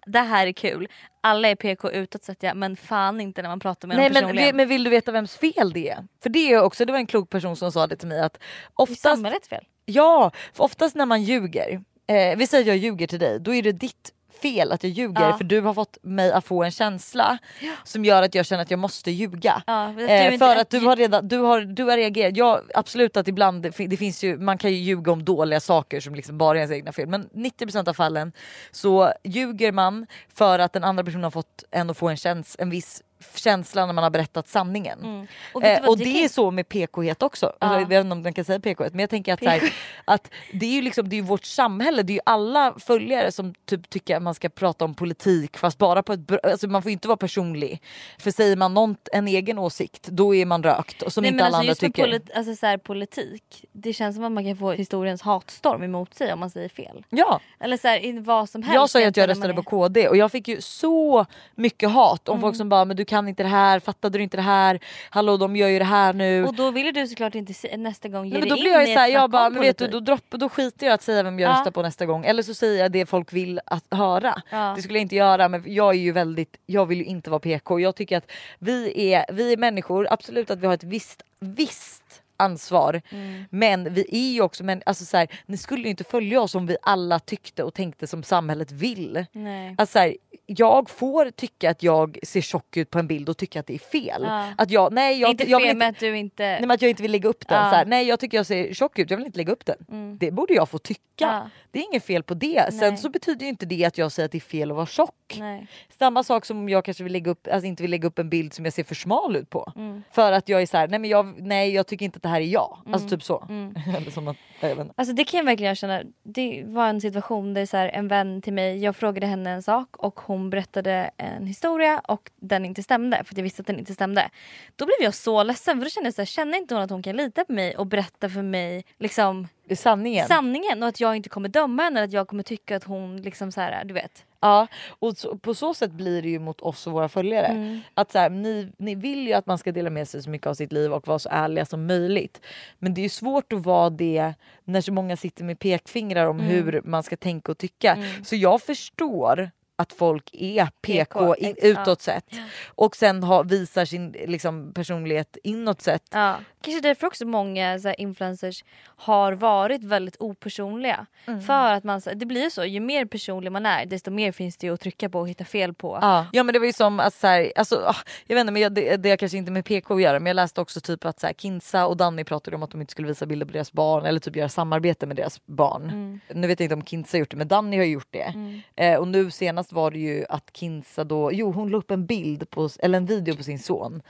det här är kul. Alla är PK utåt sett ja, men fan inte när man pratar med Nej dem men, personligen. vi- men vill du veta vems fel det är? För det är också, det var en klok person som sa det till mig att oftast, samhällets fel. ja, för oftast när man ljuger, eh, vi säger jag ljuger till dig, då är det ditt fel att jag ljuger Ja. för du har fått mig att få en känsla som gör att jag känner att jag måste ljuga. Ja, för att du Eh, inte- för att du har redan du har, du har reagerat. Ja absolut att ibland det, fin- det finns ju, man kan ju ljuga om dåliga saker som liksom bara är ens egna fel. Men 90% av fallen så ljuger man för att den andra personen har fått en att få en, käns, en viss känslan när man har berättat sanningen. Mm. Och Eh, och det det kan- är så med PK-het också. Alltså, Ja. jag vet inte om man kan säga PK-het men jag tänker att, här, att det är ju liksom, det är vårt samhälle, det är ju alla följare som typ tycker att man ska prata om politik fast bara på ett alltså man får inte vara personlig. För säger man någon, en egen åsikt då är man rökt och som Nej, inte alla alltså, andra just tycker. polit- alltså, så här, politik, det känns som att man kan få historiens hatstorm emot sig om man säger fel. Ja, Eller så här, vad som helst. jag sa ju att jag röstade på KD och jag fick ju så mycket hat om Mm. folk som bara men du kan inte det här, fattade du inte det här, hallå de gör ju det här nu. Och då vill du såklart inte nästa gång ge Nej, men dig då in blir jag ju såhär, jag bara, men vet du, då, dropp, då skiter jag att säga vem jag Ja. röstar på nästa gång. Eller så säger jag det folk vill att höra. Ja. Det skulle jag inte göra men jag är ju väldigt, jag vill ju inte vara PK. Jag tycker att vi är, vi är människor, absolut att vi har ett visst, visst ansvar. Mm. Men vi är ju också, men alltså så här, ni skulle ju inte följa oss om vi alla tyckte och tänkte som samhället vill. Nej. Alltså så här, jag får tycka att jag ser tjock ut på en bild och tycka att det är fel. Ja. Att jag, nej, jag, inte jag vill fel inte, med att du inte... Nej, men att jag inte vill lägga upp den. Ja. Så här, nej jag tycker jag ser tjock ut, jag vill inte lägga upp den. Det borde jag få tycka. Ja. Det är inget fel på det. Sen Nej. så betyder ju inte det att jag säger att det är fel att vara tjock. Nej. Samma sak som om jag kanske vill lägga upp, alltså inte vill lägga upp en bild som jag ser för smal ut på. Mm. För att jag är så här, nej men jag, nej, jag tycker inte att det här är jag. Mm. Alltså typ så. Eller som att, jag. Alltså det kan jag verkligen känna. Det var en situation där så här, en vän till mig, jag frågade henne en sak och hon berättade en historia och den inte stämde för att jag visste att den inte stämde. Då blev jag så ledsen för då kände jag så här, känner inte hon att hon kan lita på mig och berätta för mig liksom sanningen. sanningen och att jag inte kommer döma henne att jag kommer tycka att hon liksom så här, du vet. Ja, och så, på så sätt blir det ju mot oss och våra följare. Mm. Att så här, ni, ni vill ju att man ska dela med sig så mycket av sitt liv och vara så ärliga som möjligt. Men det är ju svårt att vara det när så många sitter med pekfingrar om Mm. hur man ska tänka och tycka. Så jag förstår att folk är PK, PK, i, ex- utåt sett och sen har, visar sin liksom, personlighet inåt sett. Ja. Kanske därför också många så här, influencers har varit väldigt opersonliga. Mm. För att man, det blir så, ju mer personlig man är desto mer finns det att trycka på och hitta fel på. Ja. ja men det var ju som att så här, alltså, ah, jag vet inte men jag, det, det har kanske inte med PK att göra men jag läste också typ att så här, Kinsa och Danny pratade om att de inte skulle visa bilder på deras barn eller typ göra samarbete med deras barn. Mm. Nu vet jag inte om Kinsa har gjort det men Danny har gjort det. Eh, och nu senast var det ju att Kinsa då, jo hon la upp en bild på, eller en video på sin son.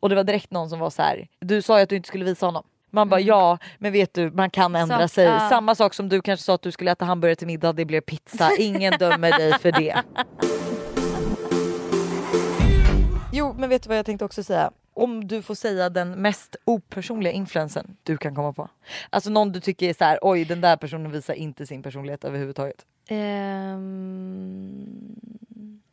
Och det var direkt någon som var så här: du sa ju att du inte skulle visa honom. Man bara ja men vet du man kan ändra Så- sig. ja. Samma sak som du kanske sa att du skulle äta hamburgare till middag det blev pizza. Ingen dömer dig för det. Jo men vet du vad jag tänkte också säga? Om du får säga den mest opersonliga influensen du kan komma på. Alltså någon du tycker är så här: oj den där personen visar inte sin personlighet överhuvudtaget. Um...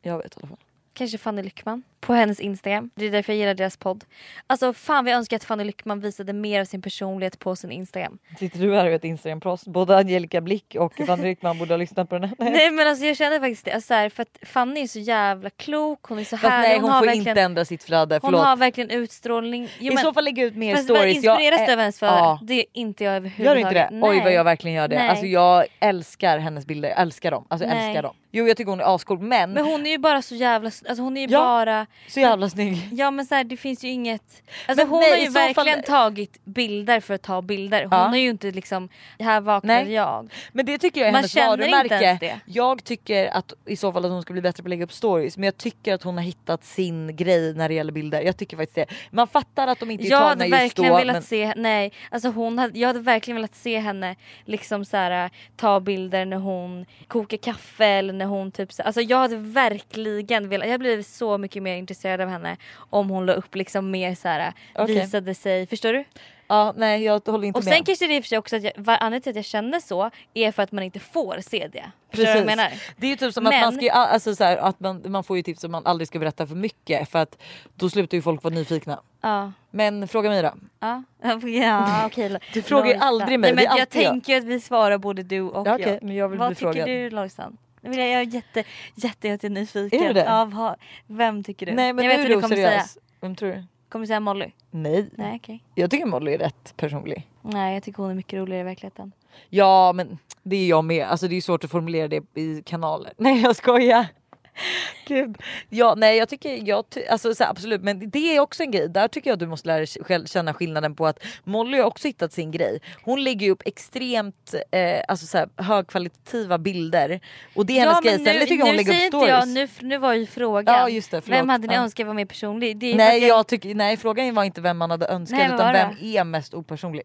Jag vet i alla fall kanske Fanny Lyckman på hennes Instagram. Det är därför jag gillar deras podd. Alltså fan vi önskar att Fanny Lyckman visade mer av sin personlighet på sin Instagram. Sitter du här och är ett Instagram-proffs? Både Angelica Blick och Fanny Ryckman borde ha lyssnat på den här. Nej men alltså jag känner faktiskt det. Alltså, så här, för att Fanny är så jävla klok, hon är så Fast härlig. nej hon, har får verkligen, inte ändra sitt flöde, hon förlåt. har verkligen utstrålning. Jo, I men- så fall lägga ut mer Fast stories. inspireras Jag- du av hennes flöde? Ja. Det är inte jag överhuvudtaget. Gör du inte det? Oj Nej. vad jag verkligen gör det. Nej. Alltså jag älskar hennes bilder, jag älskar dem. Alltså jag Nej. älskar dem. Jo jag tycker hon är ascool men, Men hon är ju bara så jävla... Alltså hon är ju Ja. bara... så jävla snygg. Ja men så här, det finns ju inget... Alltså Men hon nej, har ju så fall- verkligen tagit bilder för att ta bilder. Hon Ja. har ju inte liksom, här vaknade Nej. jag. Men det tycker jag är Man hennes varumärke. Jag tycker att i så fall att hon ska bli bättre på att lägga upp stories men jag tycker att hon har hittat sin grej när det gäller bilder. Jag tycker faktiskt det. Man fattar att de inte är Jag tagna hade just verkligen då. velat men... se, nej, alltså hon hade, jag hade verkligen velat se henne liksom så här, ta bilder när hon kokar kaffe eller när hon typ så, alltså jag hade verkligen velat, jag blivit så mycket mer intresserad av henne om hon la upp liksom mer så här, Okej. visade sig, förstår du? Ja, nej jag håller inte Och med. sen kanske det är i och för sig också att jag, anledningen till att jag känner så är för att man inte får se det. Du vad jag menar? Det är ju typ som att Men- man ska alltså så här, att man, man får ju tips att man aldrig ska berätta för mycket för att då slutar ju folk vara nyfikna. Ja. Men fråga mig då. Ja, ja okej. Du frågar ju aldrig mig, Nej, men jag tänker att vi svarar både du och Ja, okej, jag. men jag vill Vad bli tycker frågad. du Lojsan? Jag, är jätte, jätte, jätte nyfiken. Är det? Vad- vem tycker du? Nej men jag nu vet är du kommer säga. oseriös. Vem tror du? Kommer du säga Molly? Nej. Nej okej. Jag tycker Molly är rätt personlig. Nej jag tycker hon är mycket roligare i verkligheten. Ja men det är jag med. Alltså det är svårt att formulera det i kanaler. Nej jag skojar. Gud. Ja, nej jag tycker, jag, ty- alltså, så absolut men det är också en grej. Där tycker jag att du måste lära dig själv känna skillnaden på att Molly har också hittat sin grej. Hon lägger ju upp extremt eh, alltså, så här, högkvalitativa bilder och det är hennes grej. Sen tycker jag hon nu lägger upp inte jag, stories. nu, nu var ju frågan. Ja, just det, förlåt. vem hade ni Ja. önskat var mer personlig? Nej, jag tycker, nej frågan var inte vem man hade önskat Nej, utan vem är mest opersonlig.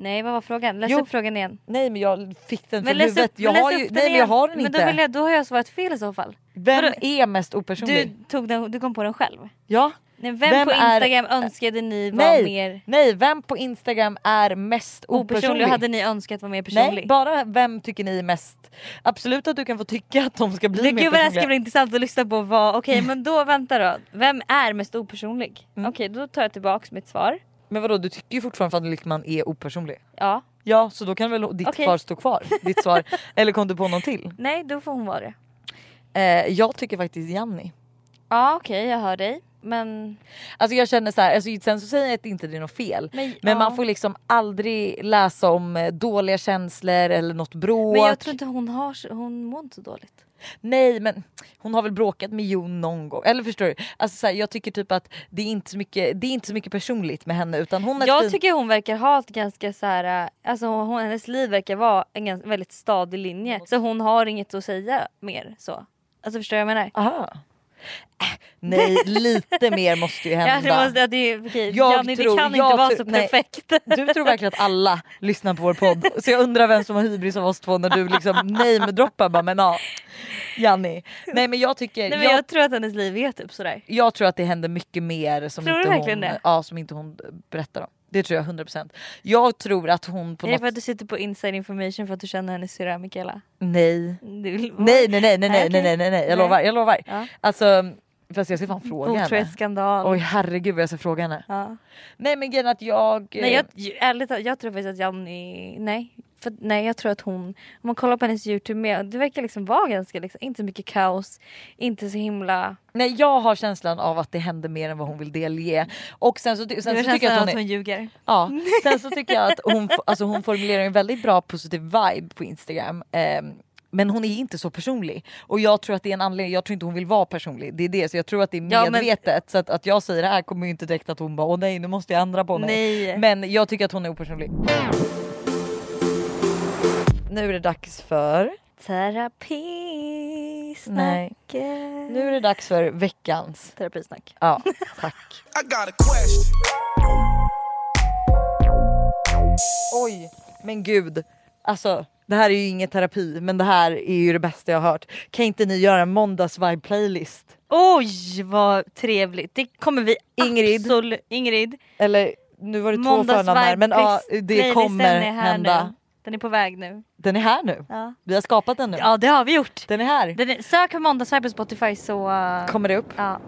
Nej vad var frågan? Läs Jo. upp frågan igen. Nej men jag fick den från huvudet. upp, jag har ju, nej men jag har den Men inte. då, vill jag, då har jag svarat fel i så fall. Vem Vadå? är mest opersonlig? Du, tog den, du kom på den själv. Ja. Nej, vem, Vem på är- Instagram önskade ni var Nej, mer nej, vem på Instagram är mest opersonlig? opersonlig? hade ni önskat var mer personlig? Nej, bara vem tycker ni är mest... Absolut att du kan få tycka att de ska bli Men mer gud vad det personliga. ska bli intressant att lyssna på. Vad, Okej men då vänta då. Vem är mest opersonlig? Mm. Okej då tar jag tillbaks mitt svar. Men vadå du tycker ju fortfarande att Lyckman är opersonlig? Ja. Ja så då kan väl ditt Okej. svar stå kvar? Ditt svar. Eller kom du på någon till? Nej då får hon vara det. Eh, jag tycker faktiskt Janni. Ja okej jag hör dig. Men, Alltså jag känner så här, alltså, sen så säger jag att inte det är något fel. men, Men ja. man får liksom aldrig läsa om eh, dåliga känslor eller något bråk. men jag tror inte hon har hon mår inte så dåligt. Nej men hon har väl bråkat med Jon någon gång. Eller förstår du? Alltså, så här, jag tycker typ att det är, inte så mycket, det är inte så mycket personligt med henne utan hon Jag fint- tycker hon verkar ha ett ganska så här, äh, alltså hon, hennes liv verkar vara en ganska, väldigt stadig linje. Så hon har inget att säga mer så. Alltså förstår du vad jag menar? Aha. Äh, nej lite mer måste ju Ja, hända. det, måste, det, är- okej, Jag Janni, det tror- kan jag inte vara så nej. perfekt. Du tror verkligen att alla lyssnar på vår podd så jag undrar vem som har hybris av oss två när du liksom namedroppar bara men ja. Janni. Nej men jag tycker, Nej, men jag, jag tror att hennes liv är typ sådär. jag tror att det händer mycket mer som, Tror inte hon, det? ja, som inte hon berättar om. Det tror jag 100%. Jag tror att hon på Är det något för att du sitter på inside information för att du känner hennes syrra Mikaela? Nej. Vill- Nej nej nej nej nej Nej, nej nej nej jag lovar jag lovar. Ja. Alltså fast jag ska fan fråga henne. Otrohetsskandal. Oj herregud vad jag ska fråga henne. Ja. Nej men grejen att jag... Nej jag, ärligt talat, jag tror faktiskt att Janni, nej. För, nej jag tror att hon, om man kollar på hennes youtube med, det verkar liksom vara ganska, liksom, inte så mycket kaos, inte så himla... Nej jag har känslan av att det händer mer än vad hon vill delge. Och sen så, sen så känns tycker jag att hon att är... hon ljuger. Ja, sen så tycker jag att hon, alltså hon formulerar en väldigt bra positiv vibe på Instagram. ehm, men hon är inte så personlig. Och jag tror att det är en anledning, jag tror inte hon vill vara personlig. Det är det, så jag tror att det är Ja, men- medvetet. Så att, att jag säger det här kommer ju inte direkt att hon bara åh nej nu måste jag ändra på mig. Nej. Men jag tycker att hon är opersonlig. Nu är det dags för... Terapisnacket. Nu är det dags för veckans. Terapisnack. Ja, tack. I got a question. Oj, men gud. Alltså det här är ju ingen terapi men det här är ju det bästa jag har hört. Kan inte ni göra en måndagsvibe playlist? Oj vad trevligt, det kommer vi Ingrid. absolut... Ingrid. Eller nu var det två förnamn här men ja, det kommer hända. Den är på väg nu. Den är här nu. Ja, Vi har skapat den nu. ja det har vi gjort. Den är här. Den är, sök på måndagsvibe på Spotify så... uh, Kommer det upp? Ja.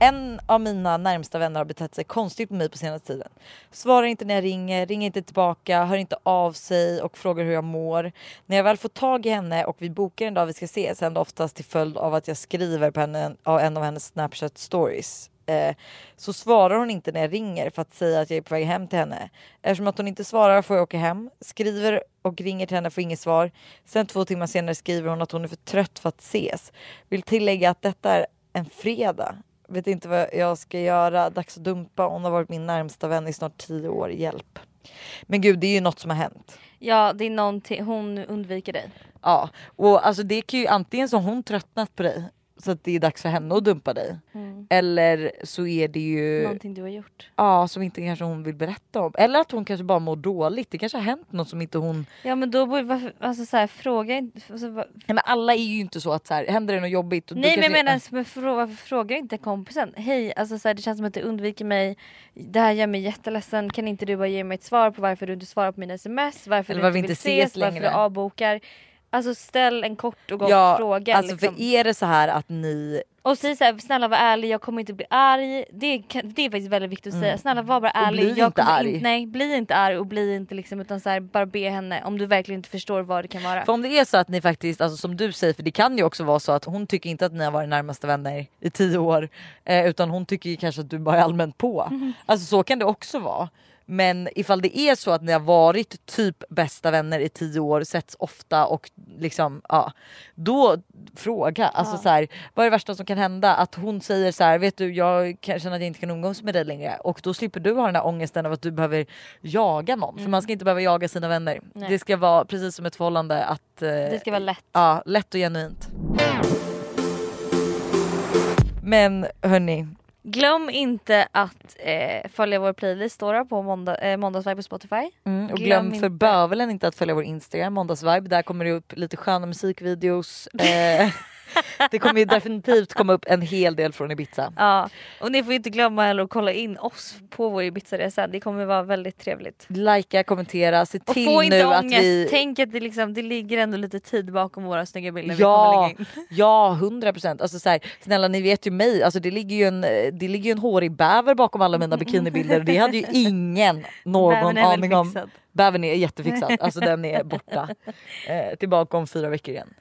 En av mina närmsta vänner har betett sig konstigt med mig på senaste tiden. Svarar inte när jag ringer, ringer inte tillbaka, hör inte av sig och frågar hur jag mår. När jag väl får tag i henne och vi bokar en dag vi ska ses händer oftast till följd av att jag skriver på henne, av en av hennes snapchat stories. Eh, så svarar hon inte när jag ringer för att säga att jag är på väg hem till henne. Eftersom att hon inte svarar får jag åka hem, skriver och ringer till henne får inget svar. Sen två timmar senare skriver hon att hon är för trött för att ses. Vill tillägga att detta är en fredag. Vet inte vad jag ska göra. Dags att dumpa. Hon har varit min närmsta vän i snart tio år. Hjälp. Men gud, det är ju något som har hänt. ja det är någonting, hon undviker dig. Ja, och alltså det kan ju antingen så har hon tröttnat på dig så att det är dags för henne att dumpa dig. Mm. Eller så är det ju Någonting du har gjort. ja, som inte kanske hon vill berätta om. Eller att hon kanske bara mår dåligt. Det kanske har hänt något som inte hon... Ja men då borde alltså så här, fråga inte. Alltså, va- Nej, men alla är ju inte så att så här, händer det något jobbigt. Och Nej men jag menar men frå, varför frågar inte kompisen? Hej alltså så här, det känns som att du undviker mig. Det här gör mig jätteledsen. Kan inte du bara ge mig ett svar på varför du inte svarar på mina sms? Varför Eller du varför inte vi vill inte ses ses? Varför längre. du avbokar. Alltså ställ en kort och gott ja, fråga. Alltså liksom. för är det så här att ni Och säg såhär, snälla var ärlig, jag kommer inte bli arg. Det, kan, det är faktiskt väldigt viktigt att säga. Snälla var bara Mm. Och ärlig. bli jag inte arg. In, nej, bli inte arg och bli inte liksom utan så här, bara be henne om du verkligen inte förstår vad det kan vara. För om det är så att ni faktiskt, alltså som du säger, för det kan ju också vara så att hon tycker inte att ni har varit närmaste vänner i tio år. Eh, utan hon tycker kanske att du bara är allmänt på. Alltså så kan det också vara. Men ifall det är så att ni har varit typ bästa vänner i tio år, setts ofta och liksom ja, då fråga. Alltså Ja. så här, vad är det värsta som kan hända? Att hon säger så här, vet du jag känna att jag inte kan umgås med dig längre och då slipper du ha den här ångesten av att du behöver jaga någon. För man ska inte behöva jaga sina vänner. Nej. Det ska vara precis som ett förhållande att eh, Det ska vara lätt. Ja, lätt och genuint. Men hörni, Glöm inte att eh, följa vår playlist då på måndag, eh, måndagsvibe på Spotify. mm, och Glöm glöm inte- för bövelen inte att följa vår Instagram, måndagsvibe. Där kommer det upp lite sköna musikvideos. Eh, det kommer ju definitivt komma upp en hel del från Ibiza. Ja, och ni får inte glömma att kolla in oss på vår Ibiza-resa. Det kommer vara väldigt trevligt. Likea, kommentera, se Och till få inte nu att ångest. vi... Tänk att det, liksom, det ligger ändå lite tid bakom våra snygga bilder vi kommer Ja, lägga in. ja, hundra procent. Alltså så här, snälla ni vet ju mig, alltså det ligger ju en, det ligger ju en hårig bäver bakom alla mina bikinibilder och det hade ju ingen någon aning om. fixad. Bävern är jättefixad, alltså den är borta. Eh, tillbaka om fyra veckor igen.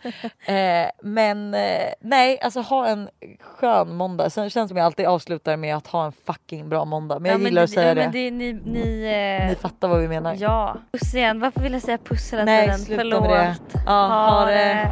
Eh, men eh, nej, alltså ha en skön måndag. Sen känns det som jag alltid avslutar med att ha en fucking bra måndag. Men jag Ja, gillar det, att säga ja, det. Men det ni, ni, eh, Ni fattar vad vi menar. Ja, puss igen. Varför vill jag säga puss hela nej, tiden? sluta Förlåt. med det. Ja, ha det.